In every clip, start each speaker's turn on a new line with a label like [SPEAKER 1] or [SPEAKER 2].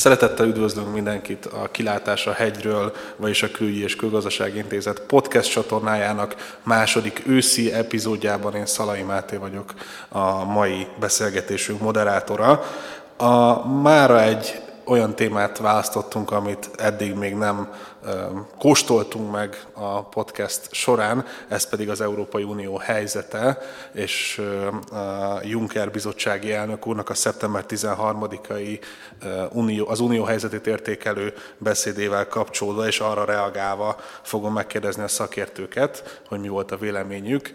[SPEAKER 1] Szeretettel üdvözlünk mindenkit a Kilátás a hegyről, vagyis a Külügyi és Külgazdasági Intézet podcast csatornájának második őszi epizódjában. Én Szalai Máté vagyok a mai beszélgetésünk moderátora. A mára egy olyan témát választottunk, amit eddig még nem kóstoltunk meg a podcast során, ez pedig az Európai Unió helyzete, és Juncker bizottsági elnök úrnak a szeptember 13-ai unió, az unió helyzetét értékelő beszédével kapcsolódva, és arra reagálva fogom megkérdezni a szakértőket, hogy mi volt a véleményük.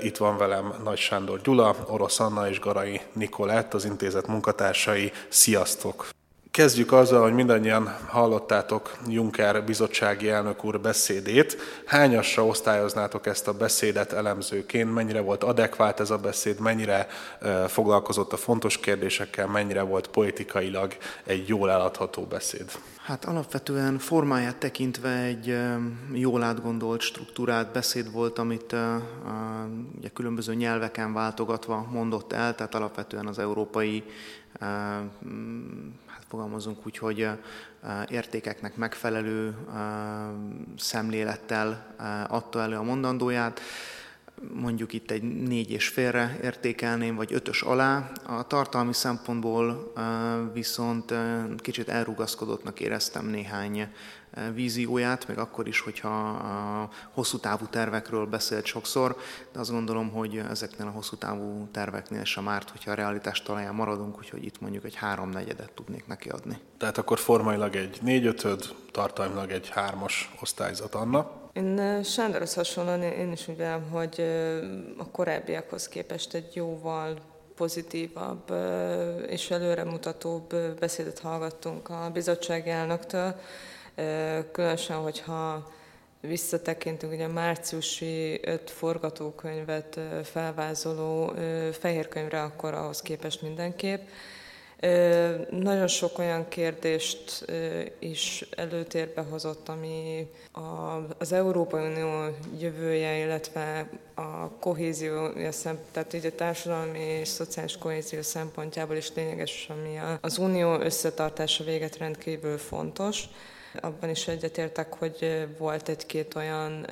[SPEAKER 1] Itt van velem Nagy Sándor Gyula, Orosz Anna és Garai Nikolett, az intézet munkatársai. Sziasztok! Kezdjük azzal, hogy mindannyian hallottátok Juncker bizottsági elnök úr beszédét. Hányasra osztályoznátok ezt a beszédet elemzőként? Mennyire volt adekvát ez a beszéd? Mennyire foglalkozott a fontos kérdésekkel? Mennyire volt politikailag egy jól eladható beszéd?
[SPEAKER 2] Hát alapvetően formáját tekintve egy jól átgondolt, struktúrált beszéd volt, amit ugye különböző nyelveken váltogatva mondott el, tehát alapvetően az európai fogalmazunk úgy, hogy értékeknek megfelelő szemlélettel adta elő a mondandóját. Mondjuk itt egy négy és félre értékelném, vagy ötös alá. A tartalmi szempontból viszont kicsit elrugaszkodottnak éreztem néhány vízióját, még akkor is, hogyha a hosszú távú tervekről beszélt sokszor, de azt gondolom, hogy ezeknél a hosszú távú terveknél sem árt, hogyha a realitás talaján maradunk, úgyhogy itt mondjuk egy háromnegyedet tudnék neki adni.
[SPEAKER 1] Tehát akkor formailag egy négyötöd, tartalmilag egy hármas osztályzat, Anna?
[SPEAKER 3] Én Sándorhoz hasonlóan én is úgy vélem, hogy a korábbiakhoz képest egy jóval pozitívabb és előremutatóbb beszédet hallgattunk a bizottsági elnöktől különösen, hogyha visszatekintünk, ugye a márciusi öt forgatókönyvet felvázoló fehér akkor ahhoz képest mindenképp. Nagyon sok olyan kérdést is előtérbe hozott, ami az Európai Unió jövője, illetve a kohézió, tehát így a társadalmi és szociális kohézió szempontjából is lényeges, ami az unió összetartása véget rendkívül fontos. Abban is egyetértek, hogy volt egy-két olyan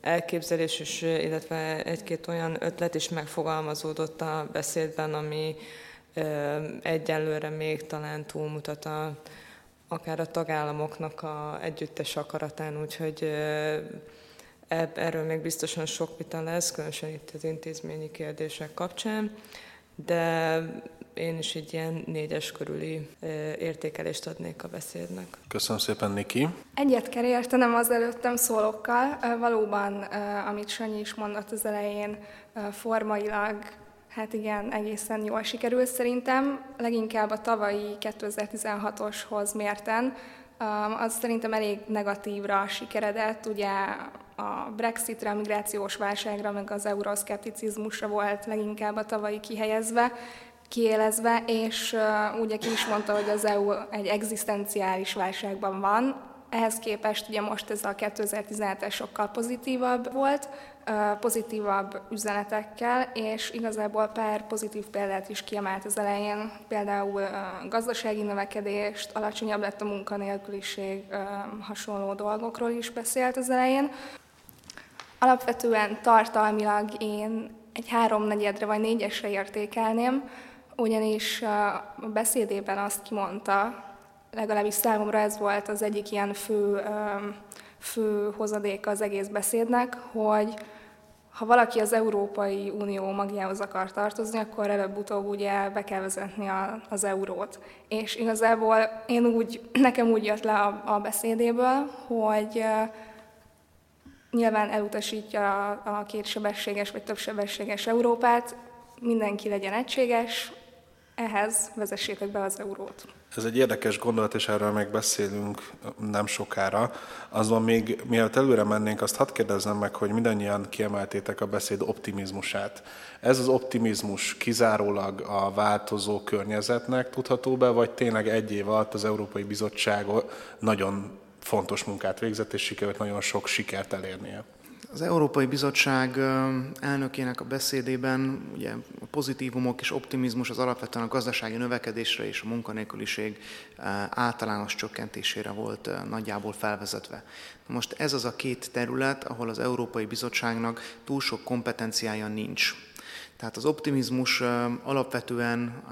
[SPEAKER 3] elképzelés is, illetve egy-két olyan ötlet is megfogalmazódott a beszédben, ami egyelőre még talán túlmutat a, akár a tagállamoknak a együttes akaratán, úgyhogy erről még biztosan sok vita lesz, különösen itt az intézményi kérdések kapcsán, de én is egy ilyen négyes körüli értékelést adnék a beszédnek.
[SPEAKER 1] Köszönöm szépen, Niki.
[SPEAKER 4] Egyet kell értenem az előttem szólókkal. Valóban, amit Sanyi is mondott az elején, formailag Hát igen, egészen jól sikerült szerintem, leginkább a tavalyi 2016-oshoz mérten. Az szerintem elég negatívra sikeredett, ugye a Brexitre, a migrációs válságra, meg az euroszkepticizmusra volt leginkább a tavalyi kihelyezve, kiélezve, és ugye ki is mondta, hogy az EU egy egzisztenciális válságban van. Ehhez képest ugye most ez a 2017-es sokkal pozitívabb volt, pozitívabb üzenetekkel, és igazából pár pozitív példát is kiemelt az elején, például gazdasági növekedést, alacsonyabb lett a munkanélküliség, hasonló dolgokról is beszélt az elején. Alapvetően tartalmilag én egy háromnegyedre vagy négyesre értékelném, ugyanis a beszédében azt kimondta, legalábbis számomra ez volt az egyik ilyen fő, fő hozadéka az egész beszédnek, hogy ha valaki az Európai Unió magjához akar tartozni, akkor előbb-utóbb ugye be kell vezetni a, az eurót. És igazából én úgy, nekem úgy jött le a, a beszédéből, hogy nyilván elutasítja a, a kétsebességes vagy többsebességes Európát, mindenki legyen egységes, ehhez vezessétek be az eurót.
[SPEAKER 1] Ez egy érdekes gondolat, és erről még beszélünk nem sokára. Azon még mielőtt előre mennénk, azt hadd kérdezzem meg, hogy mindannyian kiemeltétek a beszéd optimizmusát. Ez az optimizmus kizárólag a változó környezetnek tudható be, vagy tényleg egy év alatt az Európai Bizottság nagyon fontos munkát végzett, és sikerült nagyon sok sikert elérnie?
[SPEAKER 2] Az Európai Bizottság elnökének a beszédében ugye a pozitívumok és optimizmus az alapvetően a gazdasági növekedésre és a munkanélküliség általános csökkentésére volt nagyjából felvezetve. Most ez az a két terület, ahol az Európai Bizottságnak túl sok kompetenciája nincs. Tehát az optimizmus alapvetően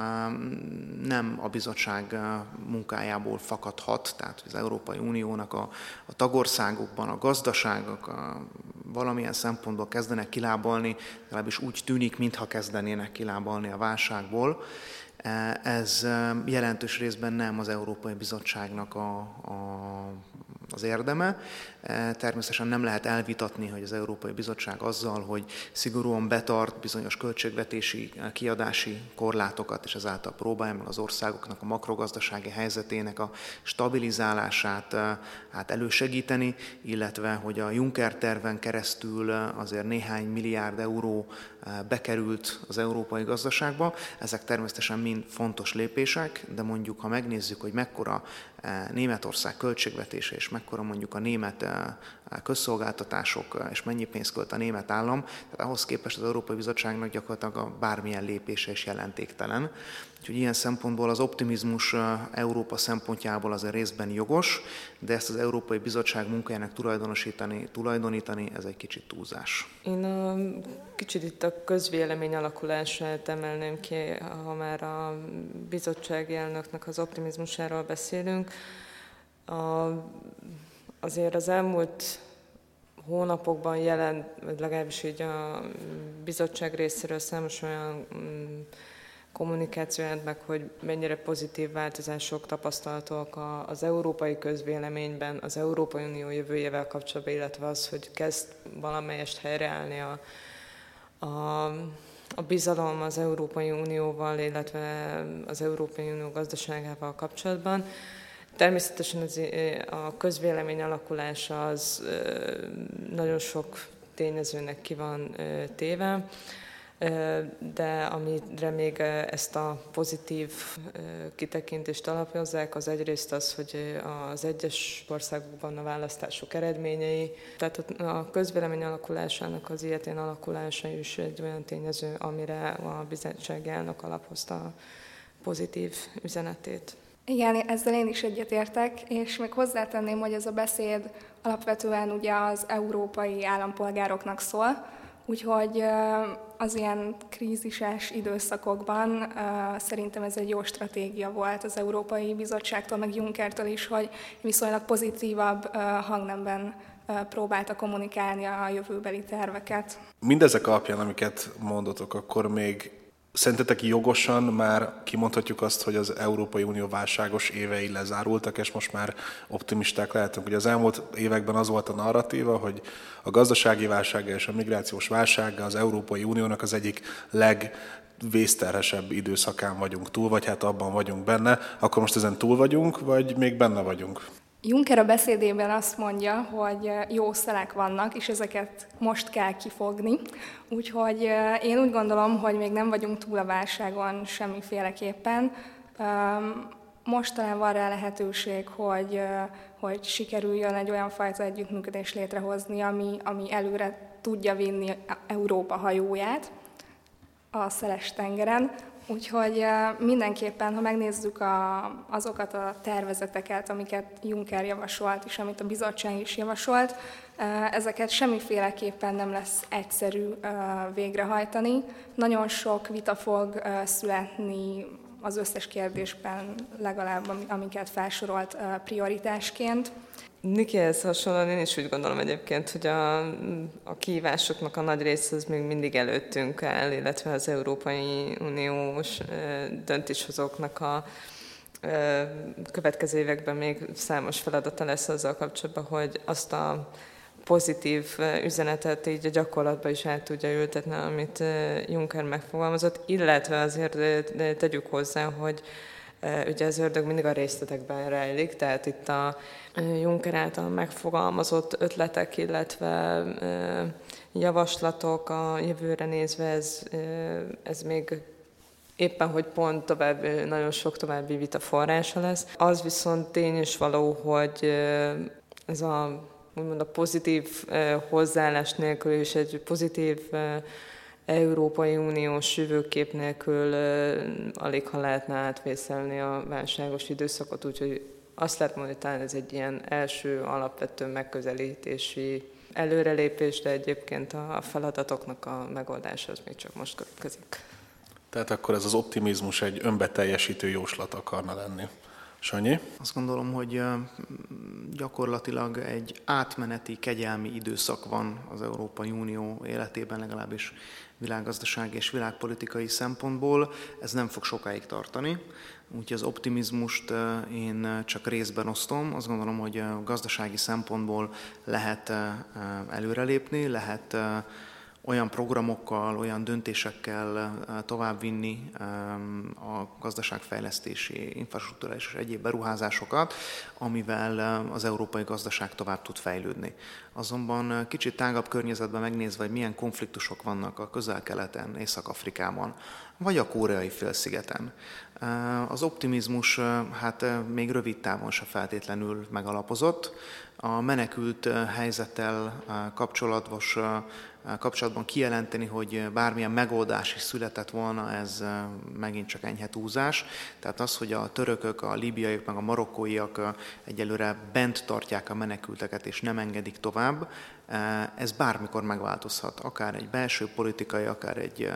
[SPEAKER 2] nem a bizottság munkájából fakadhat, tehát az Európai Uniónak a, a tagországokban a gazdaságok a, valamilyen szempontból kezdenek kilábalni, legalábbis úgy tűnik, mintha kezdenének kilábalni a válságból. Ez jelentős részben nem az Európai Bizottságnak a, a az érdeme. E, természetesen nem lehet elvitatni, hogy az Európai Bizottság azzal, hogy szigorúan betart bizonyos költségvetési, e, kiadási korlátokat, és ezáltal próbálja meg az országoknak a makrogazdasági helyzetének a stabilizálását e, hát elősegíteni, illetve hogy a Juncker terven keresztül azért néhány milliárd euró bekerült az európai gazdaságba. Ezek természetesen mind fontos lépések, de mondjuk, ha megnézzük, hogy mekkora Németország költségvetése, és mekkora mondjuk a német közszolgáltatások, és mennyi pénzt költ a német állam, tehát ahhoz képest az Európai Bizottságnak gyakorlatilag a bármilyen lépése is jelentéktelen. Úgyhogy ilyen szempontból az optimizmus Európa szempontjából az a részben jogos, de ezt az Európai Bizottság munkájának tulajdonosítani, tulajdonítani, ez egy kicsit túlzás.
[SPEAKER 3] Én a, kicsit itt a közvélemény alakulását emelném ki, ha már a bizottsági elnöknek az optimizmusáról beszélünk. A, azért az elmúlt hónapokban jelent, legalábbis így a bizottság részéről számos olyan mm, kommunikáció jelent meg, hogy mennyire pozitív változások tapasztalatok az európai közvéleményben, az Európai Unió jövőjével kapcsolatban, illetve az, hogy kezd valamelyest helyreállni a, a, a bizalom az Európai Unióval, illetve az Európai Unió gazdaságával kapcsolatban. Természetesen az, a közvélemény alakulása az nagyon sok tényezőnek ki van téve de amire még ezt a pozitív kitekintést alapozzák, az egyrészt az, hogy az egyes országokban a választások eredményei, tehát a közvélemény alakulásának az ilyetén alakulása is egy olyan tényező, amire a bizottság elnök alapozta pozitív üzenetét.
[SPEAKER 4] Igen, ezzel én is egyetértek, és még hozzátenném, hogy ez a beszéd alapvetően ugye az európai állampolgároknak szól, úgyhogy az ilyen krízises időszakokban szerintem ez egy jó stratégia volt az Európai Bizottságtól, meg Junckertől is, hogy viszonylag pozitívabb hangnemben próbálta kommunikálni a jövőbeli terveket.
[SPEAKER 1] Mindezek alapján, amiket mondotok, akkor még Szerintetek jogosan már kimondhatjuk azt, hogy az Európai Unió válságos évei lezárultak, és most már optimisták lehetünk. Ugye az elmúlt években az volt a narratíva, hogy a gazdasági válsága és a migrációs válsága az Európai Uniónak az egyik legvészterhesebb időszakán vagyunk túl, vagy hát abban vagyunk benne. Akkor most ezen túl vagyunk, vagy még benne vagyunk?
[SPEAKER 4] Juncker a beszédében azt mondja, hogy jó szelek vannak, és ezeket most kell kifogni. Úgyhogy én úgy gondolom, hogy még nem vagyunk túl a válságon semmiféleképpen. Most talán van rá lehetőség, hogy, hogy sikerüljön egy olyan fajta együttműködést létrehozni, ami, ami előre tudja vinni Európa hajóját a szeles tengeren, Úgyhogy mindenképpen, ha megnézzük a, azokat a tervezeteket, amiket Juncker javasolt, és amit a bizottság is javasolt, ezeket semmiféleképpen nem lesz egyszerű végrehajtani. Nagyon sok vita fog születni az összes kérdésben, legalább amiket felsorolt prioritásként.
[SPEAKER 3] Nikihez hasonlóan én is úgy gondolom egyébként, hogy a, a kihívásoknak a nagy része az még mindig előttünk áll, illetve az Európai Uniós döntéshozóknak a következő években még számos feladata lesz azzal kapcsolatban, hogy azt a pozitív üzenetet így a gyakorlatba is át tudja ültetni, amit Juncker megfogalmazott, illetve azért tegyük hozzá, hogy ugye az ördög mindig a részletekben rejlik, tehát itt a Juncker által megfogalmazott ötletek, illetve javaslatok a jövőre nézve, ez, ez még éppen, hogy pont tovább, nagyon sok további vita forrása lesz. Az viszont tény is való, hogy ez a úgymond a pozitív hozzáállás nélkül és egy pozitív Európai Uniós jövőkép nélkül alig ha lehetne átvészelni a válságos időszakot, úgyhogy azt lehet mondani, hogy talán ez egy ilyen első alapvető megközelítési előrelépés, de egyébként a feladatoknak a megoldása az még csak most következik.
[SPEAKER 1] Tehát akkor ez az optimizmus egy önbeteljesítő jóslat akarna lenni. Sanyi?
[SPEAKER 2] Azt gondolom, hogy gyakorlatilag egy átmeneti, kegyelmi időszak van az Európai Unió életében, legalábbis világgazdasági és világpolitikai szempontból. Ez nem fog sokáig tartani. Úgyhogy az optimizmust én csak részben osztom. Azt gondolom, hogy gazdasági szempontból lehet előrelépni, lehet olyan programokkal, olyan döntésekkel továbbvinni a gazdaságfejlesztési, infrastruktúrális és egyéb beruházásokat, amivel az európai gazdaság tovább tud fejlődni. Azonban kicsit tágabb környezetben megnézve, hogy milyen konfliktusok vannak a közel-keleten, Észak-Afrikában, vagy a koreai félszigeten. Az optimizmus hát még rövid távon se feltétlenül megalapozott. A menekült helyzettel kapcsolatos kapcsolatban kijelenteni, hogy bármilyen megoldás is született volna, ez megint csak enyhe túlzás. Tehát az, hogy a törökök, a libiaiak, meg a marokkóiak egyelőre bent tartják a menekülteket és nem engedik tovább, ez bármikor megváltozhat, akár egy belső politikai, akár egy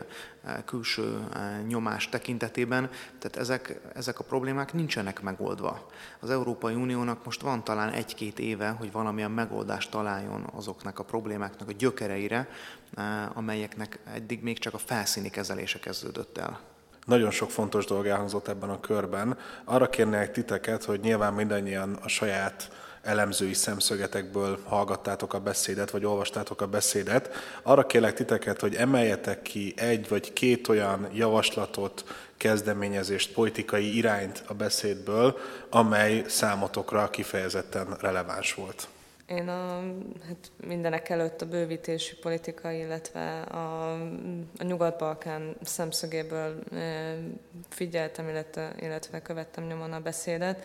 [SPEAKER 2] külső nyomás tekintetében, tehát ezek, ezek a problémák nincsenek megoldva. Az Európai Uniónak most van talán egy-két éve, hogy valamilyen megoldást találjon azoknak a problémáknak a gyökereire, amelyeknek eddig még csak a felszíni kezelése kezdődött el.
[SPEAKER 1] Nagyon sok fontos dolog elhangzott ebben a körben. Arra kérnék titeket, hogy nyilván mindannyian a saját elemzői szemszögetekből hallgattátok a beszédet, vagy olvastátok a beszédet. Arra kérlek titeket, hogy emeljetek ki egy vagy két olyan javaslatot, kezdeményezést, politikai irányt a beszédből, amely számotokra kifejezetten releváns volt.
[SPEAKER 3] Én a, hát mindenek előtt a bővítési politika, illetve a, a Nyugat-Balkán szemszögéből figyeltem, illetve, illetve követtem nyomon a beszédet.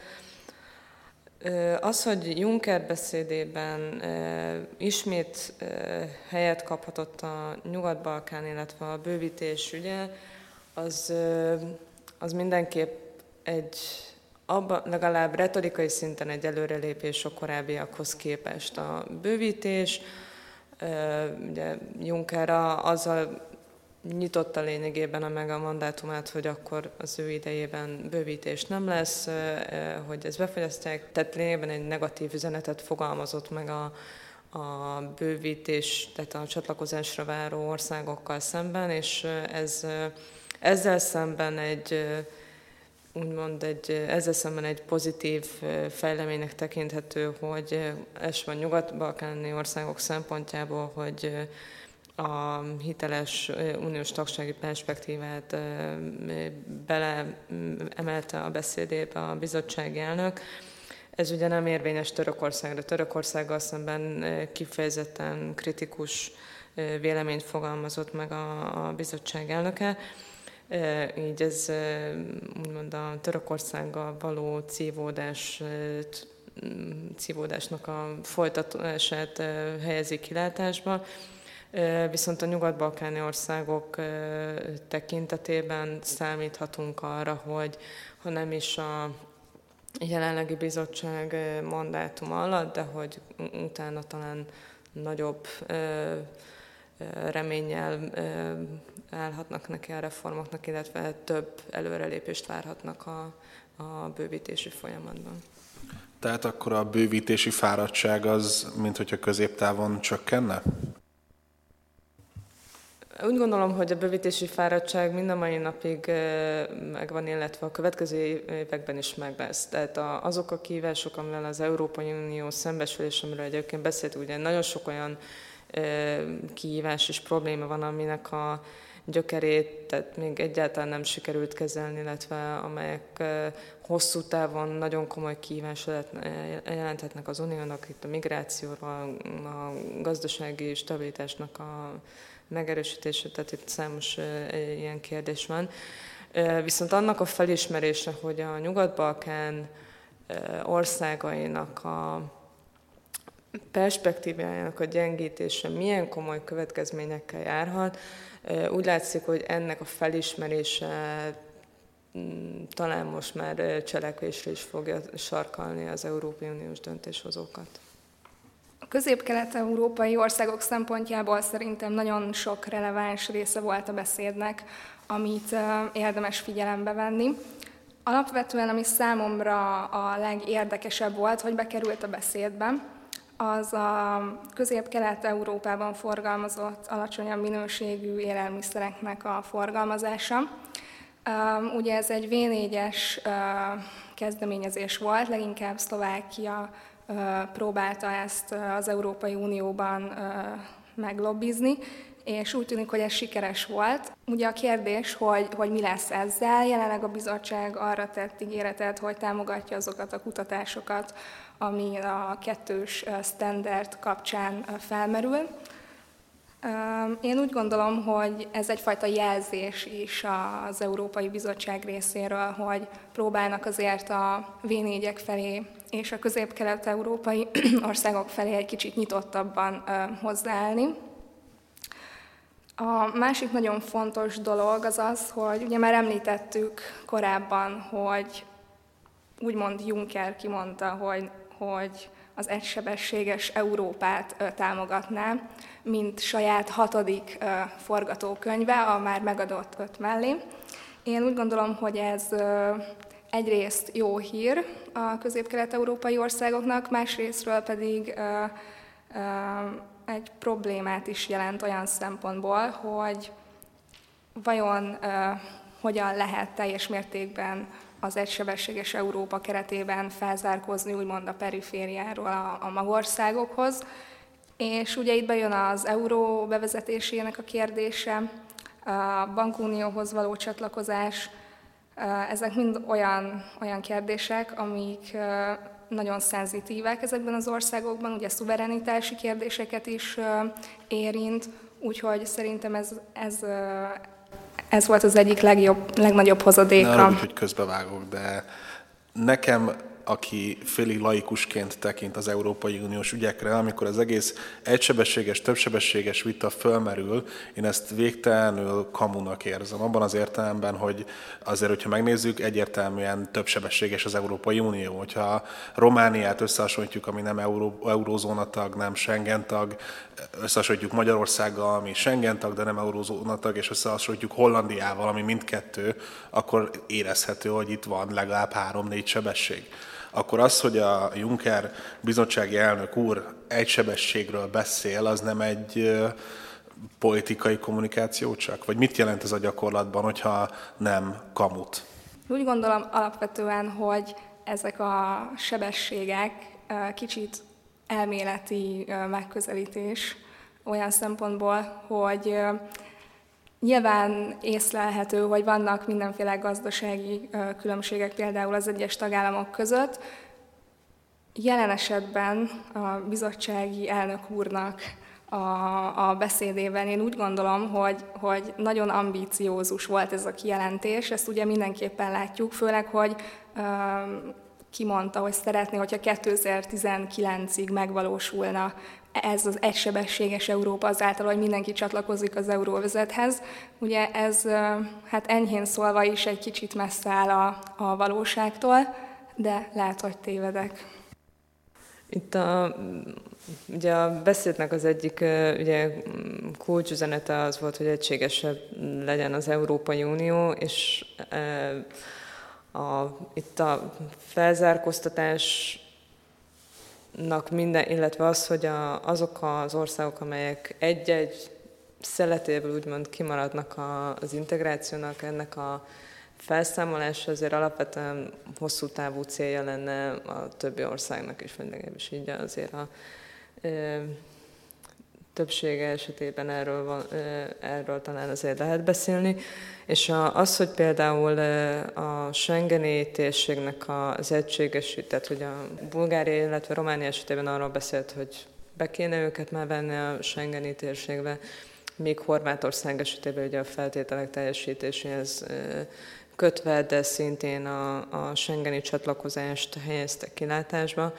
[SPEAKER 3] Az, hogy Juncker beszédében ismét helyet kaphatott a Nyugat-Balkán, illetve a bővítés ügye, az, az mindenképp egy abba, legalább retorikai szinten egy előrelépés a korábbiakhoz képest. A bővítés, ugye Juncker azzal nyitotta lényegében a meg a mandátumát, hogy akkor az ő idejében bővítés nem lesz, hogy ez befogyasztják, tehát lényegében egy negatív üzenetet fogalmazott meg a, a bővítés, tehát a csatlakozásra váró országokkal szemben, és ez, ezzel szemben egy úgymond egy, ezzel szemben egy pozitív fejleménynek tekinthető, hogy ez van nyugat-balkáni országok szempontjából, hogy a hiteles uniós tagsági perspektívát bele emelte a beszédébe a bizottsági elnök. Ez ugye nem érvényes Törökországra. Törökországgal szemben kifejezetten kritikus véleményt fogalmazott meg a, a bizottság elnöke. Így ez úgymond a Törökországgal való cívódás cívódásnak a folytatását helyezi kilátásba. Viszont a nyugat-balkáni országok tekintetében számíthatunk arra, hogy ha nem is a jelenlegi bizottság mandátum alatt, de hogy utána talán nagyobb reménnyel állhatnak neki a reformoknak, illetve több előrelépést várhatnak a, a bővítési folyamatban.
[SPEAKER 1] Tehát akkor a bővítési fáradtság az, mint hogyha középtávon csökkenne?
[SPEAKER 3] Úgy gondolom, hogy a bővítési fáradtság mind a mai napig megvan, illetve a következő években is meg lesz. Tehát azok a kívások, amivel az Európai Unió szembesül, és amiről egyébként beszéltünk, ugye nagyon sok olyan kihívás és probléma van, aminek a gyökerét, tehát még egyáltalán nem sikerült kezelni, illetve amelyek hosszú távon nagyon komoly kihívás jelenthetnek az uniónak, itt a migrációról, a gazdasági stabilitásnak a megerősítése, tehát itt számos ilyen kérdés van. Viszont annak a felismerése, hogy a Nyugat-Balkán országainak a perspektívájának a gyengítése milyen komoly következményekkel járhat. Úgy látszik, hogy ennek a felismerése mm, talán most már cselekvésre is fogja sarkalni az Európai Uniós döntéshozókat.
[SPEAKER 4] A közép-kelet-európai országok szempontjából szerintem nagyon sok releváns része volt a beszédnek, amit érdemes figyelembe venni. Alapvetően, ami számomra a legérdekesebb volt, hogy bekerült a beszédbe, az a közép-kelet-európában forgalmazott alacsonyabb minőségű élelmiszereknek a forgalmazása. Ugye ez egy V4-es kezdeményezés volt, leginkább Szlovákia próbálta ezt az Európai Unióban meglobbizni, és úgy tűnik, hogy ez sikeres volt. Ugye a kérdés, hogy, hogy mi lesz ezzel, jelenleg a bizottság arra tett ígéretet, hogy támogatja azokat a kutatásokat, ami a kettős standard kapcsán felmerül. Én úgy gondolom, hogy ez egyfajta jelzés is az Európai Bizottság részéről, hogy próbálnak azért a v felé és a közép-kelet-európai országok felé egy kicsit nyitottabban hozzáállni. A másik nagyon fontos dolog az az, hogy ugye már említettük korábban, hogy úgymond Juncker kimondta, hogy, hogy az egysebességes Európát támogatná, mint saját hatodik forgatókönyve a már megadott öt mellé. Én úgy gondolom, hogy ez egyrészt jó hír a közép-kelet-európai országoknak, másrésztről pedig egy problémát is jelent olyan szempontból, hogy vajon hogyan lehet teljes mértékben az egysebességes Európa keretében felzárkózni úgymond a perifériáról a, a magországokhoz. És ugye itt bejön az euró bevezetésének a kérdése, a bankunióhoz való csatlakozás, ezek mind olyan, olyan kérdések, amik nagyon szenzitívek ezekben az országokban, ugye szuverenitási kérdéseket is érint, úgyhogy szerintem ez, ez, ez volt az egyik legjobb, legnagyobb hozadéka.
[SPEAKER 1] Nem, hogy közbevágok, de nekem aki félig laikusként tekint az Európai Uniós ügyekre, amikor az egész egysebességes, többsebességes vita fölmerül, én ezt végtelenül kamunak érzem. Abban az értelemben, hogy azért, hogyha megnézzük, egyértelműen többsebességes az Európai Unió. Hogyha Romániát összehasonlítjuk, ami nem Euró, eurózóna tag, nem Schengen tag, összehasonlítjuk Magyarországgal, ami Schengen tag, de nem eurózóna tag, és összehasonlítjuk Hollandiával, ami mindkettő, akkor érezhető, hogy itt van legalább három-négy sebesség akkor az, hogy a Juncker bizottsági elnök úr egysebességről beszél, az nem egy politikai kommunikáció csak? Vagy mit jelent ez a gyakorlatban, hogyha nem kamut?
[SPEAKER 4] Úgy gondolom alapvetően, hogy ezek a sebességek kicsit elméleti megközelítés olyan szempontból, hogy Nyilván észlelhető, hogy vannak mindenféle gazdasági különbségek például az egyes tagállamok között. Jelen esetben a bizottsági elnök úrnak a, a beszédében én úgy gondolom, hogy, hogy nagyon ambíciózus volt ez a kijelentés, ezt ugye mindenképpen látjuk, főleg, hogy kimondta, hogy szeretné, hogyha 2019-ig megvalósulna ez az egysebességes Európa azáltal, hogy mindenki csatlakozik az euróvezethez. Ugye ez hát enyhén szólva is egy kicsit messze áll a, a valóságtól, de lehet, hogy tévedek.
[SPEAKER 3] Itt a, ugye a beszédnek az egyik ugye, kulcsüzenete az volt, hogy egységesebb legyen az Európai Unió, és a, itt a felzárkóztatás minden, illetve az, hogy a, azok az országok, amelyek egy-egy szeletéből úgymond kimaradnak a, az integrációnak, ennek a felszámolása azért alapvetően hosszú távú célja lenne a többi országnak is, vagy legalábbis így azért a többsége esetében erről, van, erről talán azért lehet beszélni. És az, hogy például a Schengeni térségnek az egységesített, hogy a Bulgária, illetve Románia esetében arról beszélt, hogy be kéne őket már venni a Schengeni térségbe, míg Horvátország esetében ugye a feltételek teljesítéséhez kötve, de szintén a, a Schengeni csatlakozást helyezte kilátásba.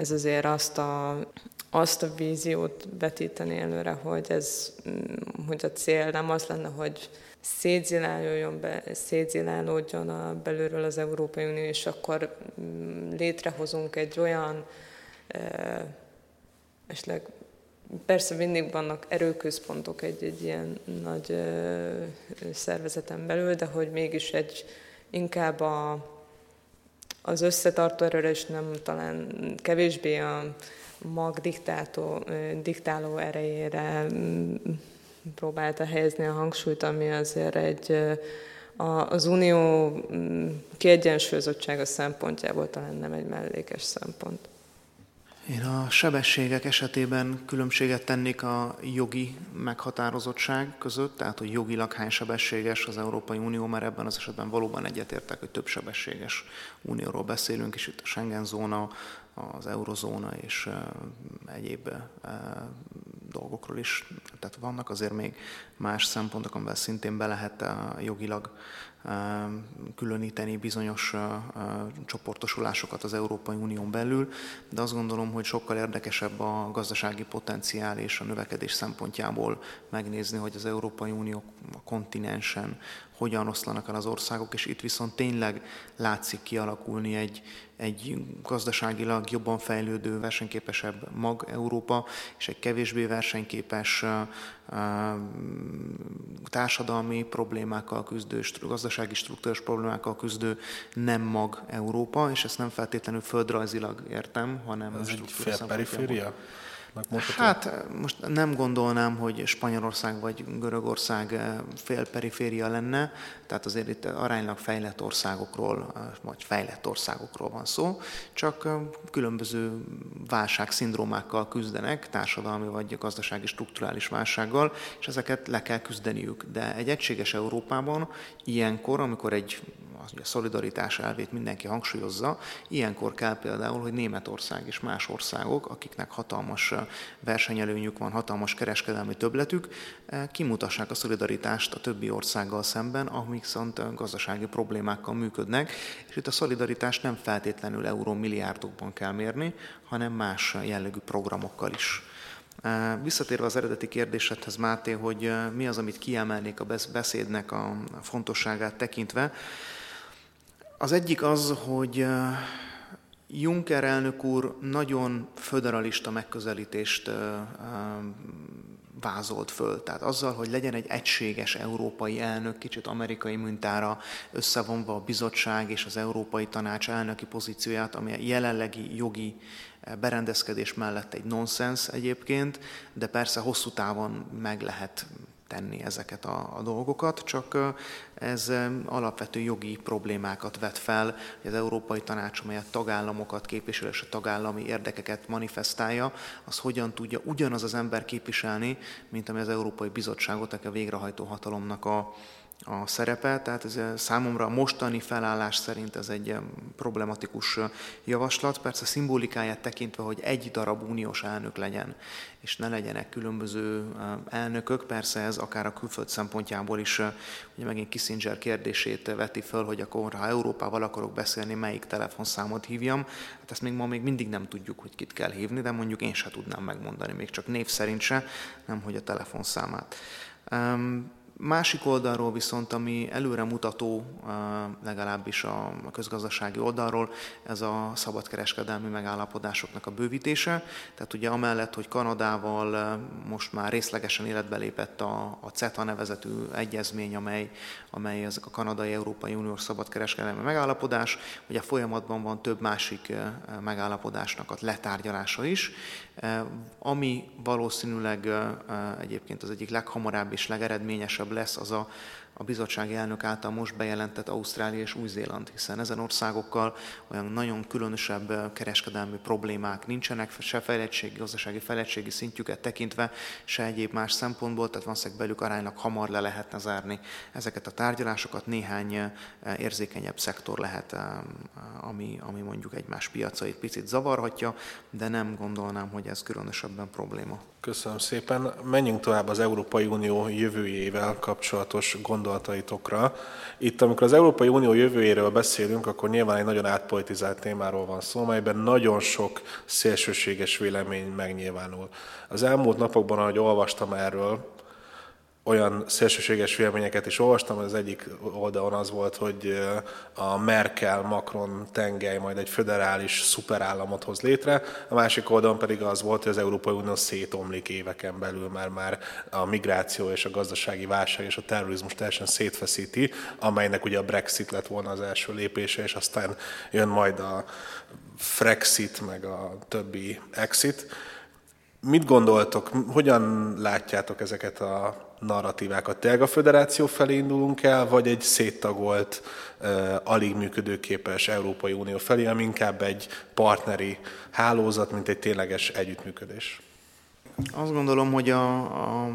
[SPEAKER 3] Ez azért azt a, azt a víziót vetíteni előre, hogy, ez, mm, hogy a cél nem az lenne, hogy szétzilálódjon, be, szétzilálódjon a belülről az Európai Unió, és akkor mm, létrehozunk egy olyan, esetleg persze mindig vannak erőközpontok egy, egy ilyen nagy szervezeten belül, de hogy mégis egy inkább a, az összetartó erőre, és nem talán kevésbé a mag diktátó, diktáló erejére mm, próbálta helyezni a hangsúlyt, ami azért egy az unió mm, kiegyensúlyozottsága szempontjából talán nem egy mellékes szempont.
[SPEAKER 2] Én a sebességek esetében különbséget tennék a jogi meghatározottság között, tehát hogy jogilag hány sebességes az Európai Unió, mert ebben az esetben valóban egyetértek, hogy több sebességes unióról beszélünk, és itt a Schengen zóna, az eurozóna és egyéb dolgokról is. Tehát vannak azért még más szempontok, amivel szintén be lehet jogilag különíteni bizonyos csoportosulásokat az Európai Unión belül, de azt gondolom, hogy sokkal érdekesebb a gazdasági potenciál és a növekedés szempontjából megnézni, hogy az Európai Unió a kontinensen hogyan oszlanak el az országok, és itt viszont tényleg látszik kialakulni egy, egy gazdaságilag jobban fejlődő, versenyképesebb mag Európa, és egy kevésbé versenyképes társadalmi problémákkal küzdő, gazdasági struktúrás problémákkal küzdő nem mag Európa, és ezt nem feltétlenül földrajzilag értem, hanem
[SPEAKER 1] Ez egy fél periféria?
[SPEAKER 2] Hát most nem gondolnám, hogy Spanyolország vagy Görögország eh, fél periféria lenne, tehát azért itt aránylag fejlett országokról, eh, vagy fejlett országokról van szó, csak eh, különböző válságszindrómákkal küzdenek, társadalmi vagy gazdasági strukturális válsággal, és ezeket le kell küzdeniük. De egy egységes Európában ilyenkor, amikor egy a szolidaritás elvét mindenki hangsúlyozza. Ilyenkor kell például, hogy Németország és más országok, akiknek hatalmas versenyelőnyük van, hatalmas kereskedelmi többletük, kimutassák a szolidaritást a többi országgal szemben, amik viszont gazdasági problémákkal működnek, és itt a szolidaritás nem feltétlenül euró milliárdokban kell mérni, hanem más jellegű programokkal is. Visszatérve az eredeti kérdésedhez, Máté, hogy mi az, amit kiemelnék a beszédnek a fontosságát tekintve, az egyik az, hogy Juncker elnök úr nagyon föderalista megközelítést vázolt föl. Tehát azzal, hogy legyen egy egységes európai elnök, kicsit amerikai mintára összevonva a bizottság és az Európai Tanács elnöki pozícióját, ami a jelenlegi jogi berendezkedés mellett egy nonsens egyébként, de persze hosszú távon meg lehet tenni ezeket a, a dolgokat, csak ez alapvető jogi problémákat vet fel, hogy az Európai Tanács, amely a tagállamokat képvisel és a tagállami érdekeket manifestálja, az hogyan tudja ugyanaz az ember képviselni, mint ami az Európai Bizottságot, aki a végrehajtó hatalomnak a, a szerepe, tehát ez számomra a mostani felállás szerint ez egy problematikus javaslat, persze szimbolikáját tekintve, hogy egy darab uniós elnök legyen, és ne legyenek különböző elnökök, persze ez akár a külföld szempontjából is, ugye megint Kissinger kérdését veti föl, hogy akkor ha Európával akarok beszélni, melyik telefonszámot hívjam, hát ezt még ma még mindig nem tudjuk, hogy kit kell hívni, de mondjuk én se tudnám megmondani, még csak név szerint se, nem hogy a telefonszámát. Másik oldalról viszont, ami előremutató, legalábbis a közgazdasági oldalról, ez a szabadkereskedelmi megállapodásoknak a bővítése. Tehát ugye amellett, hogy Kanadával most már részlegesen életbe lépett a, a CETA nevezetű egyezmény, amely, amely ezek a kanadai-európai uniós szabadkereskedelmi megállapodás, ugye folyamatban van több másik megállapodásnak a letárgyalása is, ami valószínűleg egyébként az egyik leghamarabb és legeredményesebb lesz, az a a bizottsági elnök által most bejelentett Ausztrália és Új-Zéland, hiszen ezen országokkal olyan nagyon különösebb kereskedelmi problémák nincsenek, se fejlettségi, gazdasági fejlettségi szintjüket tekintve, se egyéb más szempontból, tehát valószínűleg belük aránylag hamar le lehetne zárni ezeket a tárgyalásokat, néhány érzékenyebb szektor lehet, ami, ami mondjuk egymás piacait picit zavarhatja, de nem gondolnám, hogy ez különösebben probléma.
[SPEAKER 1] Köszönöm szépen. Menjünk tovább az Európai Unió jövőjével kapcsolatos gond gondolataitokra. Itt, amikor az Európai Unió jövőjéről beszélünk, akkor nyilván egy nagyon átpolitizált témáról van szó, melyben nagyon sok szélsőséges vélemény megnyilvánul. Az elmúlt napokban, ahogy olvastam erről, olyan szélsőséges véleményeket is olvastam, az egyik oldalon az volt, hogy a Merkel-Macron tengely majd egy föderális szuperállamot hoz létre, a másik oldalon pedig az volt, hogy az Európai Unió szétomlik éveken belül, mert már a migráció és a gazdasági válság és a terrorizmus teljesen szétfeszíti, amelynek ugye a Brexit lett volna az első lépése, és aztán jön majd a Frexit, meg a többi exit. Mit gondoltok, hogyan látjátok ezeket a narratívákat. Tényleg a föderáció felé indulunk el, vagy egy széttagolt, alig működőképes Európai Unió felé, ami inkább egy partneri hálózat, mint egy tényleges együttműködés?
[SPEAKER 2] Azt gondolom, hogy a, a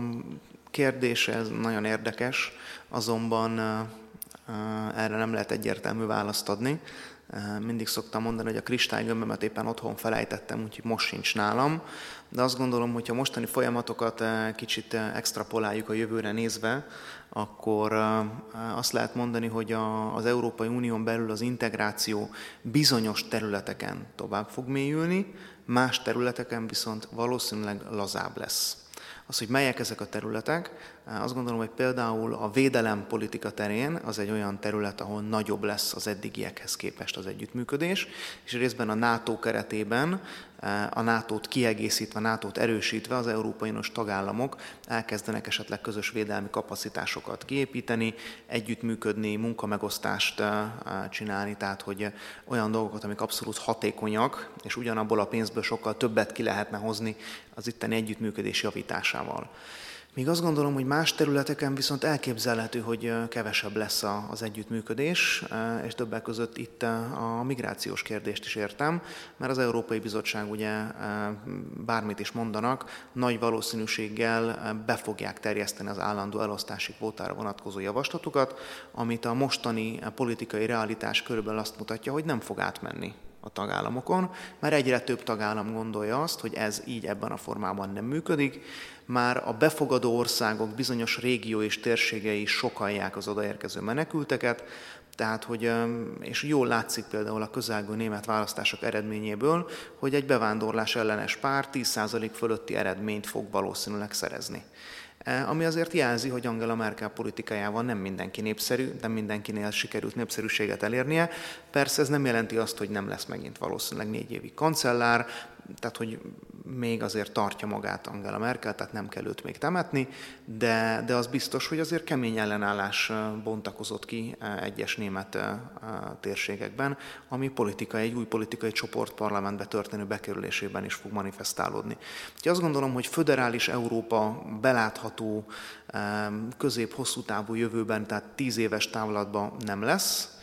[SPEAKER 2] kérdés ez nagyon érdekes, azonban erre nem lehet egyértelmű választ adni. Mindig szoktam mondani, hogy a kristálygömbömet éppen otthon felejtettem, úgyhogy most sincs nálam. De azt gondolom, hogy ha mostani folyamatokat kicsit extrapoláljuk a jövőre nézve, akkor azt lehet mondani, hogy az Európai Unión belül az integráció bizonyos területeken tovább fog mélyülni, más területeken viszont valószínűleg lazább lesz. Az, hogy melyek ezek a területek, azt gondolom, hogy például a védelem politika terén az egy olyan terület, ahol nagyobb lesz az eddigiekhez képest az együttműködés, és részben a NATO keretében a NATO-t kiegészítve, NATO-t erősítve az Európai Uniós tagállamok elkezdenek esetleg közös védelmi kapacitásokat kiépíteni, együttműködni, munkamegosztást csinálni, tehát hogy olyan dolgokat, amik abszolút hatékonyak, és ugyanabból a pénzből sokkal többet ki lehetne hozni az itteni együttműködés javításával. Míg azt gondolom, hogy más területeken viszont elképzelhető, hogy kevesebb lesz az együttműködés, és többek között itt a migrációs kérdést is értem, mert az Európai Bizottság ugye bármit is mondanak, nagy valószínűséggel be fogják terjeszteni az állandó elosztási kvótára vonatkozó javaslatukat, amit a mostani politikai realitás körülbelül azt mutatja, hogy nem fog átmenni a tagállamokon, mert egyre több tagállam gondolja azt, hogy ez így ebben a formában nem működik, már a befogadó országok bizonyos régió és térségei sokalják az odaérkező menekülteket, tehát, hogy, és jól látszik például a közelgő német választások eredményéből, hogy egy bevándorlás ellenes pár 10% fölötti eredményt fog valószínűleg szerezni. E, ami azért jelzi, hogy Angela Merkel politikájával nem mindenki népszerű, nem mindenkinél sikerült népszerűséget elérnie. Persze ez nem jelenti azt, hogy nem lesz megint valószínűleg négy évig kancellár, tehát hogy még azért tartja magát Angela Merkel, tehát nem kell őt még temetni, de, de az biztos, hogy azért kemény ellenállás bontakozott ki egyes német térségekben, ami politika, egy új politikai csoport parlamentbe történő bekerülésében is fog manifestálódni. Úgyhogy azt gondolom, hogy föderális Európa belátható közép-hosszú távú jövőben, tehát tíz éves távlatban nem lesz,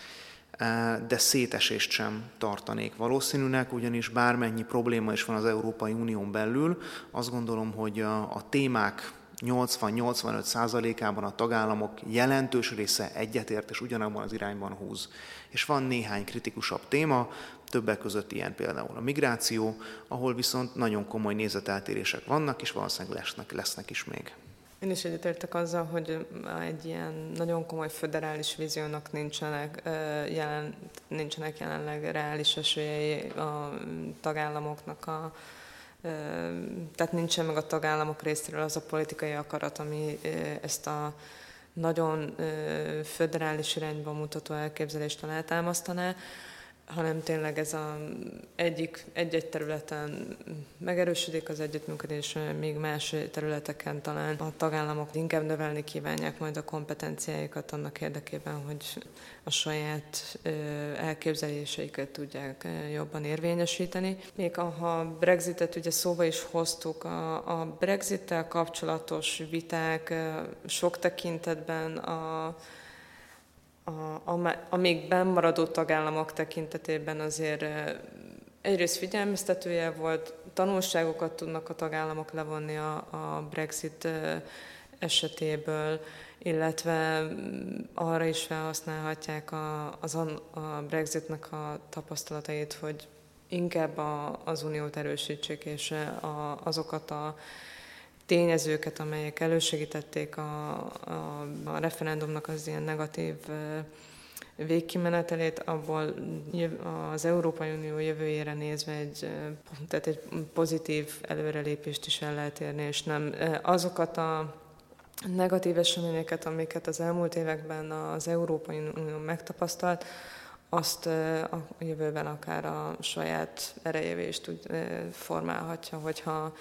[SPEAKER 2] de szétesést sem tartanék valószínűnek, ugyanis bármennyi probléma is van az Európai Unión belül, azt gondolom, hogy a, a témák 80-85 százalékában a tagállamok jelentős része egyetért és ugyanabban az irányban húz. És van néhány kritikusabb téma, többek között ilyen például a migráció, ahol viszont nagyon komoly nézeteltérések vannak, és valószínűleg lesznek, lesznek is még.
[SPEAKER 3] Én is egyetértek azzal, hogy egy ilyen nagyon komoly föderális víziónak nincsenek, jelen, nincsenek jelenleg reális esélyei a tagállamoknak a tehát nincsen meg a tagállamok részéről az a politikai akarat, ami ezt a nagyon föderális irányba mutató elképzelést alátámasztaná hanem tényleg ez a egyik, egy-egy területen megerősödik az együttműködés, még más területeken talán a tagállamok inkább növelni kívánják majd a kompetenciáikat annak érdekében, hogy a saját elképzeléseiket tudják jobban érvényesíteni. Még ha Brexitet ugye szóba is hoztuk, a, a Brexittel kapcsolatos viták sok tekintetben a a, a, a még bennmaradó tagállamok tekintetében azért egyrészt figyelmeztetője volt, tanulságokat tudnak a tagállamok levonni a, a Brexit esetéből, illetve mm, arra is felhasználhatják a, az, a Brexitnek a tapasztalatait, hogy inkább a, az uniót erősítsék, és a, azokat a tényezőket, amelyek elősegítették a, a, a referendumnak az ilyen negatív végkimenetelét, abból az Európai Unió jövőjére nézve egy, tehát egy pozitív előrelépést is el lehet érni, és nem azokat a negatív eseményeket, amiket az elmúlt években az Európai Unió megtapasztalt, azt a jövőben akár a saját erejévé is tud, formálhatja, hogyha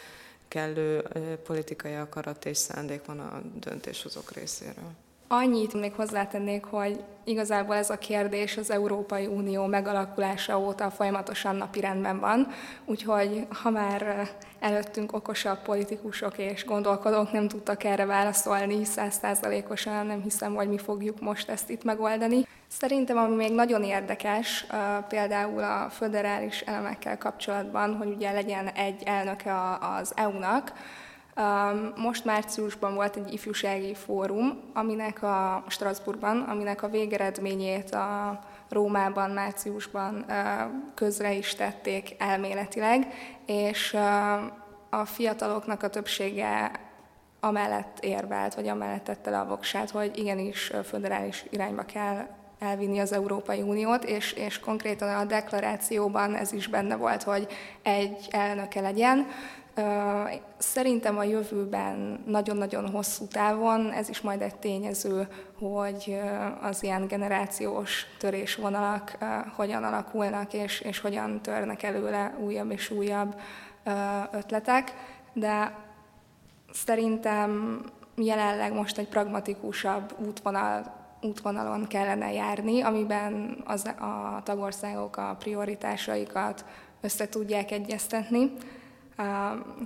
[SPEAKER 3] kellő politikai akarat és szándék van a döntéshozók részéről.
[SPEAKER 4] Annyit még hozzátennék, hogy igazából ez a kérdés az Európai Unió megalakulása óta folyamatosan napirendben van, úgyhogy ha már előttünk okosabb politikusok és gondolkodók nem tudtak erre válaszolni százszázalékosan, nem hiszem, hogy mi fogjuk most ezt itt megoldani. Szerintem, ami még nagyon érdekes, például a föderális elemekkel kapcsolatban, hogy ugye legyen egy elnöke az EU-nak, most márciusban volt egy ifjúsági fórum, aminek a Strasbourgban, aminek a végeredményét a Rómában márciusban közre is tették elméletileg, és a fiataloknak a többsége amellett érvelt, vagy amellett tette le a voksát, hogy igenis föderális irányba kell elvinni az Európai Uniót, és, és konkrétan a deklarációban ez is benne volt, hogy egy elnöke legyen, Szerintem a jövőben nagyon-nagyon hosszú távon ez is majd egy tényező, hogy az ilyen generációs törésvonalak hogyan alakulnak, és, és hogyan törnek előle újabb és újabb ötletek, de szerintem jelenleg most egy pragmatikusabb útvonal, útvonalon kellene járni, amiben az, a tagországok a prioritásaikat össze tudják egyeztetni.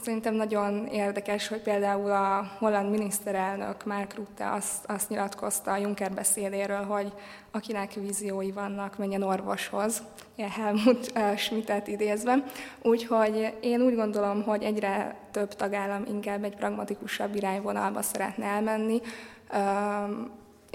[SPEAKER 4] Szerintem nagyon érdekes, hogy például a holland miniszterelnök Mark Rutte azt, azt nyilatkozta a Juncker beszédéről, hogy akinek víziói vannak, menjen orvoshoz, ilyen Helmut Schmidtet idézve. Úgyhogy én úgy gondolom, hogy egyre több tagállam inkább egy pragmatikusabb irányvonalba szeretne elmenni,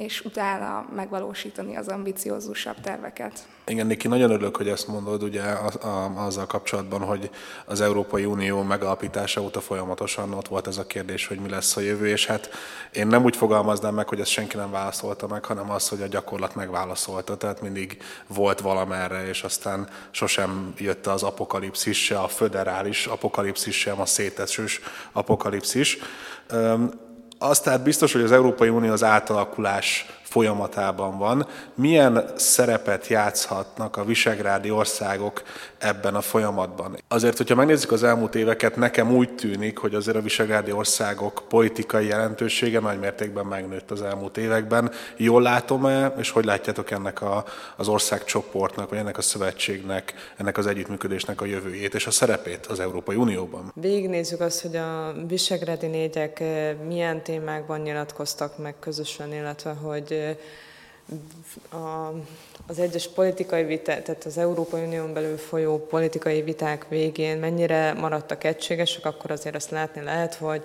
[SPEAKER 4] és utána megvalósítani az ambiciózusabb terveket.
[SPEAKER 1] Igen, Niki, nagyon örülök, hogy ezt mondod, ugye a, a, azzal kapcsolatban, hogy az Európai Unió megalapítása óta folyamatosan ott volt ez a kérdés, hogy mi lesz a jövő, és hát én nem úgy fogalmaznám meg, hogy ezt senki nem válaszolta meg, hanem az, hogy a gyakorlat megválaszolta, tehát mindig volt valamerre, és aztán sosem jött az apokalipszis, se a föderális apokalipszis, sem a szétesős apokalipszis. Az tehát biztos, hogy az Európai Unió az átalakulás folyamatában van. Milyen szerepet játszhatnak a visegrádi országok ebben a folyamatban? Azért, hogyha megnézzük az elmúlt éveket, nekem úgy tűnik, hogy azért a visegrádi országok politikai jelentősége nagy mértékben megnőtt az elmúlt években. Jól látom-e, és hogy látjátok ennek a, az országcsoportnak, vagy ennek a szövetségnek, ennek az együttműködésnek a jövőjét és a szerepét az Európai Unióban?
[SPEAKER 3] Végignézzük azt, hogy a visegrádi négyek eh, milyen témákban nyilatkoztak meg közösen, illetve hogy a, az egyes politikai viták, tehát az Európai Unión belül folyó politikai viták végén mennyire maradtak egységesek, akkor azért azt látni lehet, hogy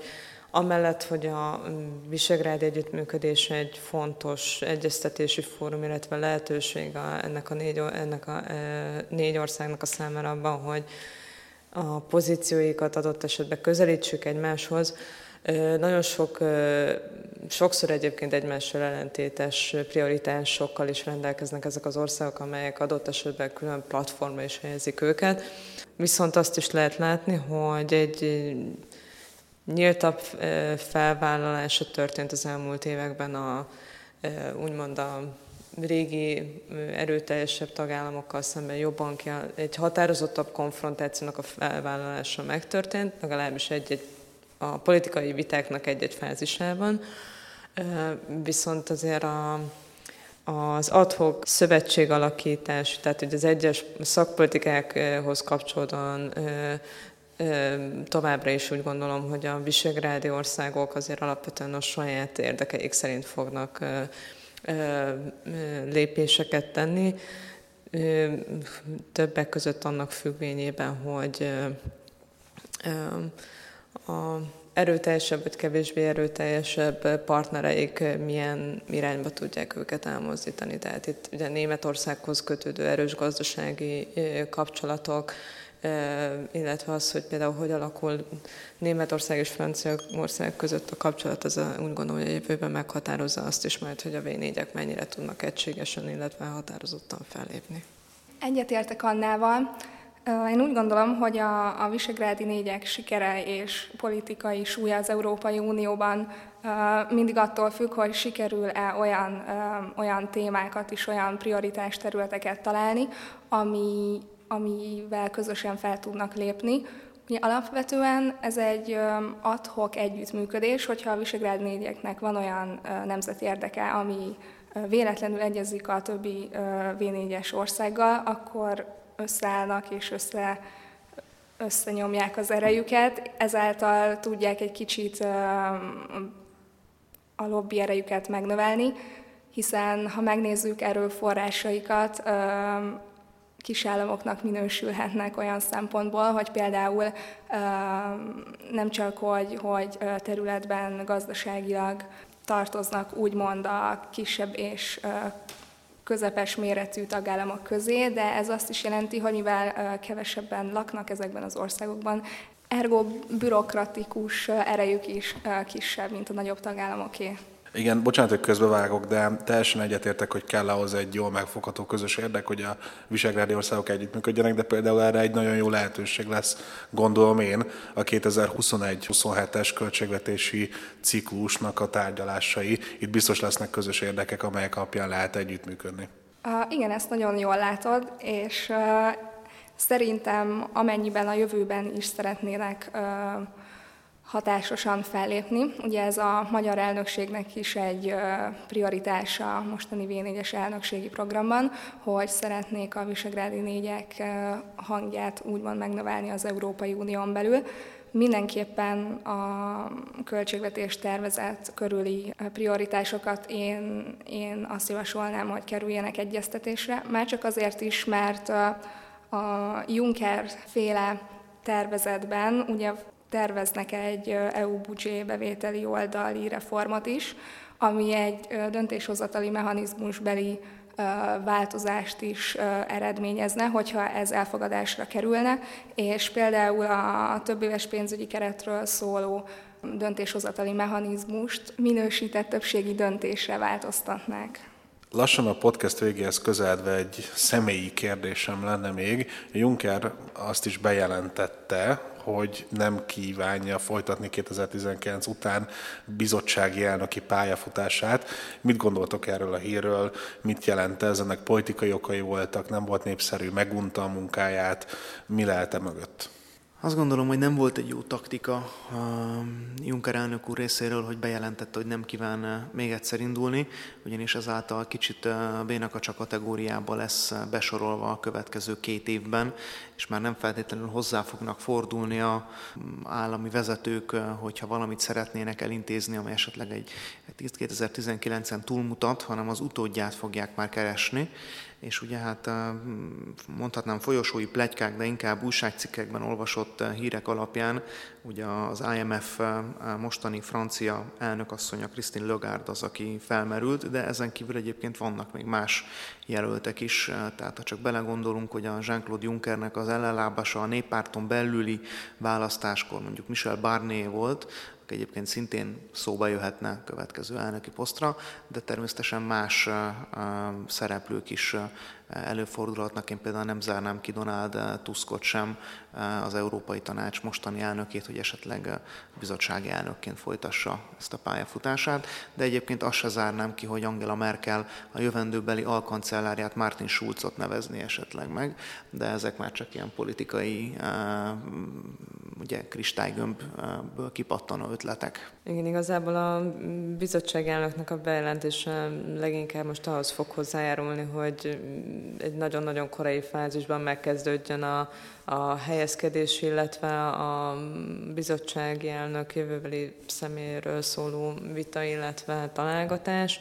[SPEAKER 3] amellett, hogy a Visegrád együttműködés egy fontos egyeztetési fórum, illetve lehetőség a, ennek, a négy, ennek a négy országnak a számára abban, hogy a pozícióikat adott esetben közelítsük egymáshoz, nagyon sok, sokszor egyébként egymással ellentétes prioritásokkal is rendelkeznek ezek az országok, amelyek adott esetben külön platformra is helyezik őket. Viszont azt is lehet látni, hogy egy nyíltabb felvállalása történt az elmúlt években a úgymond a régi erőteljesebb tagállamokkal szemben jobban kell, egy határozottabb konfrontációnak a felvállalása megtörtént, legalábbis egy-egy a politikai vitáknak egy-egy fázisában, viszont azért a, az adhok szövetségalakítás, tehát hogy az egyes szakpolitikákhoz kapcsolódóan továbbra is úgy gondolom, hogy a visegrádi országok azért alapvetően a saját érdekeik szerint fognak lépéseket tenni, többek között annak függvényében, hogy a erőteljesebb vagy kevésbé erőteljesebb partnereik milyen irányba tudják őket elmozdítani. Tehát itt ugye Németországhoz kötődő erős gazdasági kapcsolatok, illetve az, hogy például hogy alakul Németország és Franciaország között a kapcsolat, az a, úgy gondolom, hogy a jövőben meghatározza azt is majd, hogy a v mennyire tudnak egységesen, illetve határozottan fellépni.
[SPEAKER 4] Egyetértek Annával. Én úgy gondolom, hogy a, a Visegrádi négyek sikere és politikai súlya az Európai Unióban mindig attól függ, hogy sikerül-e olyan, olyan témákat és olyan prioritás területeket találni, ami, amivel közösen fel tudnak lépni. Ugye alapvetően ez egy adhok együttműködés, hogyha a Visegrádí négyeknek van olyan nemzeti érdeke, ami véletlenül egyezik a többi V4-es országgal, akkor összeállnak és össze, összenyomják az erejüket, ezáltal tudják egy kicsit a lobby erejüket megnövelni, hiszen ha megnézzük erőforrásaikat, kisállamoknak minősülhetnek olyan szempontból, hogy például nem csak, hogy, hogy területben gazdaságilag tartoznak úgymond a kisebb és közepes méretű tagállamok közé, de ez azt is jelenti, hogy mivel kevesebben laknak ezekben az országokban, ergo bürokratikus erejük is kisebb, mint a nagyobb tagállamoké.
[SPEAKER 1] Igen, bocsánat, hogy közbevágok, de teljesen egyetértek, hogy kell ahhoz egy jól megfogható közös érdek, hogy a visegrádi országok együttműködjenek, de például erre egy nagyon jó lehetőség lesz, gondolom én, a 2021-27-es költségvetési ciklusnak a tárgyalásai. Itt biztos lesznek közös érdekek, amelyek alapján lehet együttműködni.
[SPEAKER 4] Uh, igen, ezt nagyon jól látod, és uh, szerintem amennyiben a jövőben is szeretnének uh, hatásosan fellépni. Ugye ez a magyar elnökségnek is egy prioritása a mostani V4-es elnökségi programban, hogy szeretnék a Visegrádi négyek hangját úgymond megnövelni az Európai Unión belül. Mindenképpen a költségvetés tervezet körüli prioritásokat én, én azt javasolnám, hogy kerüljenek egyeztetésre, már csak azért is, mert a Juncker féle tervezetben ugye terveznek egy EU budzsé bevételi oldali reformot is, ami egy döntéshozatali mechanizmusbeli változást is eredményezne, hogyha ez elfogadásra kerülne, és például a többéves pénzügyi keretről szóló döntéshozatali mechanizmust minősített többségi döntésre változtatnák.
[SPEAKER 1] Lassan a podcast végéhez közeledve egy személyi kérdésem lenne még. Juncker azt is bejelentette, hogy nem kívánja folytatni 2019 után bizottsági elnöki pályafutását. Mit gondoltok erről a hírről? Mit jelent ez? Ennek politikai okai voltak, nem volt népszerű, megunta a munkáját. Mi lehet e mögött?
[SPEAKER 2] Azt gondolom, hogy nem volt egy jó taktika Juncker elnök úr részéről, hogy bejelentette, hogy nem kíván még egyszer indulni, ugyanis ezáltal kicsit bénaka kategóriába lesz besorolva a következő két évben, és már nem feltétlenül hozzá fognak fordulni a állami vezetők, hogyha valamit szeretnének elintézni, ami esetleg egy 2019-en túlmutat, hanem az utódját fogják már keresni, és ugye hát mondhatnám folyosói plegykák, de inkább újságcikkekben olvasott hírek alapján, ugye az IMF mostani francia elnökasszonya Christine Lagarde az, aki felmerült, de ezen kívül egyébként vannak még más jelöltek is, tehát ha csak belegondolunk, hogy a Jean-Claude Junckernek az ellenlábasa a néppárton belüli választáskor mondjuk Michel Barnier volt, aki egyébként szintén szóba jöhetne következő elnöki posztra, de természetesen más szereplők is előfordulhatnak. Én például nem zárnám ki Donald Tuskot sem, az Európai Tanács mostani elnökét, hogy esetleg a bizottsági elnökként folytassa ezt a pályafutását, de egyébként azt se zárnám ki, hogy Angela Merkel a jövendőbeli alkancellárját Martin Schulzot nevezni esetleg meg, de ezek már csak ilyen politikai ugye kristálygömbből kipattanó ötletek.
[SPEAKER 3] Igen, igazából a bizottság elnöknek a bejelentése leginkább most ahhoz fog hozzájárulni, hogy egy nagyon-nagyon korai fázisban megkezdődjön a, a helyezkedés, illetve a bizottsági elnök jövőbeli személyről szóló vita, illetve találgatás.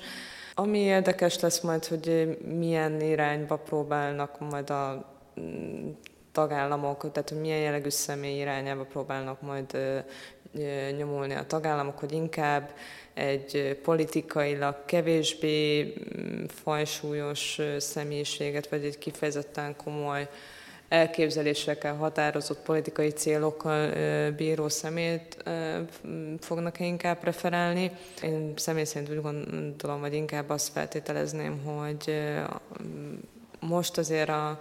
[SPEAKER 3] Ami érdekes lesz majd, hogy milyen irányba próbálnak majd a tagállamok, tehát milyen jellegű személy irányába próbálnak majd nyomulni a tagállamok, hogy inkább egy politikailag kevésbé mm, fajsúlyos személyiséget, vagy egy kifejezetten komoly elképzelésekkel határozott politikai célokkal bíró szemét fognak -e inkább preferálni. Én személy szerint úgy gondolom, hogy inkább azt feltételezném, hogy most azért a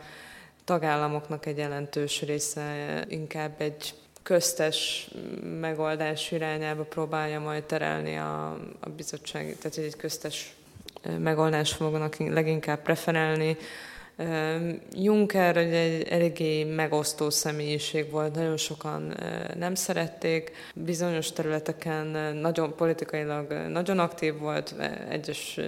[SPEAKER 3] tagállamoknak egy jelentős része inkább egy köztes megoldás irányába próbálja majd terelni a, a bizottság, tehát egy köztes megoldás fognak leginkább preferálni. Juncker egy eléggé megosztó személyiség volt, nagyon sokan nem szerették, bizonyos területeken nagyon politikailag nagyon aktív volt, egyes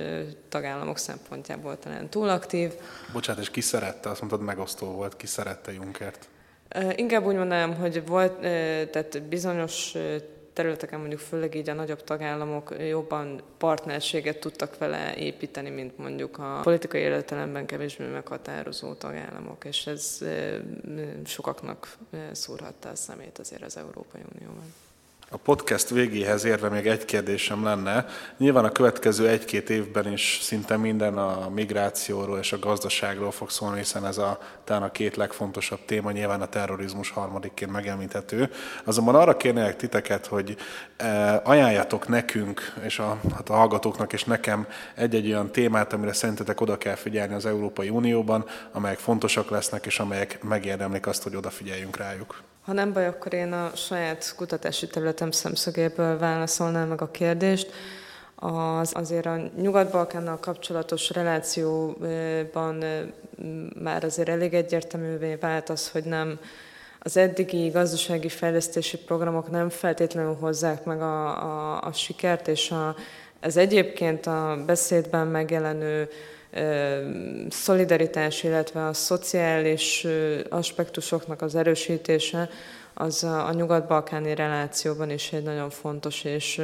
[SPEAKER 3] tagállamok szempontjából talán túl aktív.
[SPEAKER 1] Bocsánat, és ki szerette? Azt mondtad, megosztó volt, ki szerette Junkert?
[SPEAKER 3] Inkább úgy mondanám, hogy volt, tehát bizonyos területeken mondjuk főleg így a nagyobb tagállamok jobban partnerséget tudtak vele építeni, mint mondjuk a politikai életelemben kevésbé meghatározó tagállamok, és ez sokaknak szúrhatta a szemét azért az Európai Unióban.
[SPEAKER 1] A podcast végéhez érve még egy kérdésem lenne. Nyilván a következő egy-két évben is szinte minden a migrációról és a gazdaságról fog szólni, hiszen ez a, talán a két legfontosabb téma, nyilván a terrorizmus harmadikként megemlíthető. Azonban arra kérnélek titeket, hogy e, ajánljatok nekünk, és a, hát a hallgatóknak és nekem egy-egy olyan témát, amire szerintetek oda kell figyelni az Európai Unióban, amelyek fontosak lesznek, és amelyek megérdemlik azt, hogy odafigyeljünk rájuk.
[SPEAKER 3] Ha nem baj, akkor én a saját kutatási területem szemszögéből válaszolnám meg a kérdést. Az, azért a Nyugat-Balkánnal kapcsolatos relációban már azért elég egyértelművé vált az, hogy nem az eddigi gazdasági fejlesztési programok nem feltétlenül hozzák meg a, a, a sikert, és a, ez egyébként a beszédben megjelenő szolidaritás, illetve a szociális aspektusoknak az erősítése, az a nyugat-balkáni relációban is egy nagyon fontos és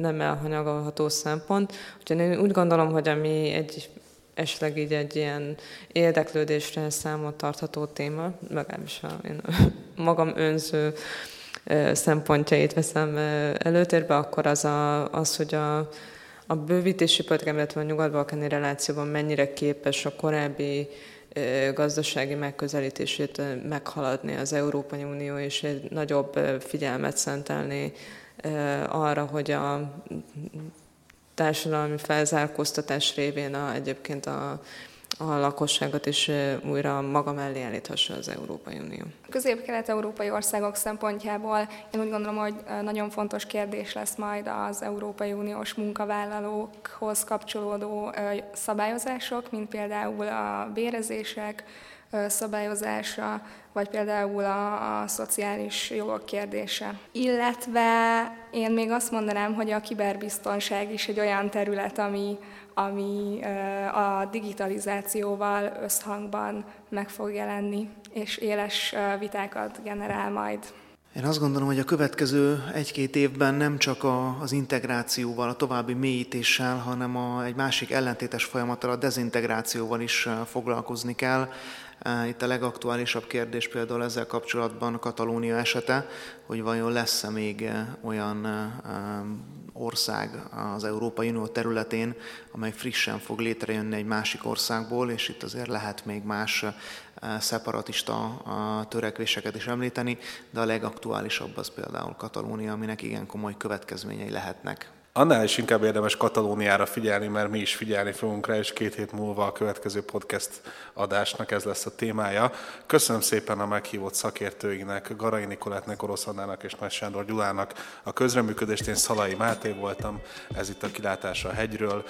[SPEAKER 3] nem elhanyagolható szempont. Úgyhogy én úgy gondolom, hogy ami egy esetleg így egy ilyen érdeklődésre számot tartható téma, legalábbis a, én magam önző szempontjait veszem előtérbe, akkor az, a, az hogy a, a bővítési politikám, illetve a nyugat-balkáni relációban mennyire képes a korábbi gazdasági megközelítését meghaladni az Európai Unió, és egy nagyobb figyelmet szentelni arra, hogy a társadalmi felzárkóztatás révén a, egyébként a a lakosságot is újra maga mellé állíthassa az Európai Unió.
[SPEAKER 4] Közép-kelet-európai országok szempontjából én úgy gondolom, hogy nagyon fontos kérdés lesz majd az Európai Uniós munkavállalókhoz kapcsolódó szabályozások, mint például a bérezések, szabályozása, vagy például a, a szociális jogok kérdése. Illetve én még azt mondanám, hogy a kiberbiztonság is egy olyan terület, ami, ami a digitalizációval összhangban meg fog jelenni, és éles vitákat generál majd.
[SPEAKER 2] Én azt gondolom, hogy a következő egy-két évben nem csak a, az integrációval, a további mélyítéssel, hanem a, egy másik ellentétes folyamattal, a dezintegrációval is foglalkozni kell. Itt a legaktuálisabb kérdés például ezzel kapcsolatban Katalónia esete, hogy vajon lesz-e még olyan ország az Európai Unió területén, amely frissen fog létrejönni egy másik országból, és itt azért lehet még más szeparatista törekvéseket is említeni, de a legaktuálisabb az például Katalónia, aminek igen komoly következményei lehetnek.
[SPEAKER 1] Annál is inkább érdemes Katalóniára figyelni, mert mi is figyelni fogunk rá, és két hét múlva a következő podcast adásnak ez lesz a témája. Köszönöm szépen a meghívott szakértőinek, Garai Nikolátnak, Orosz Annának és Nagy Sándor Gyulának a közreműködést. Én Szalai Máté voltam, ez itt a Kilátása a hegyről.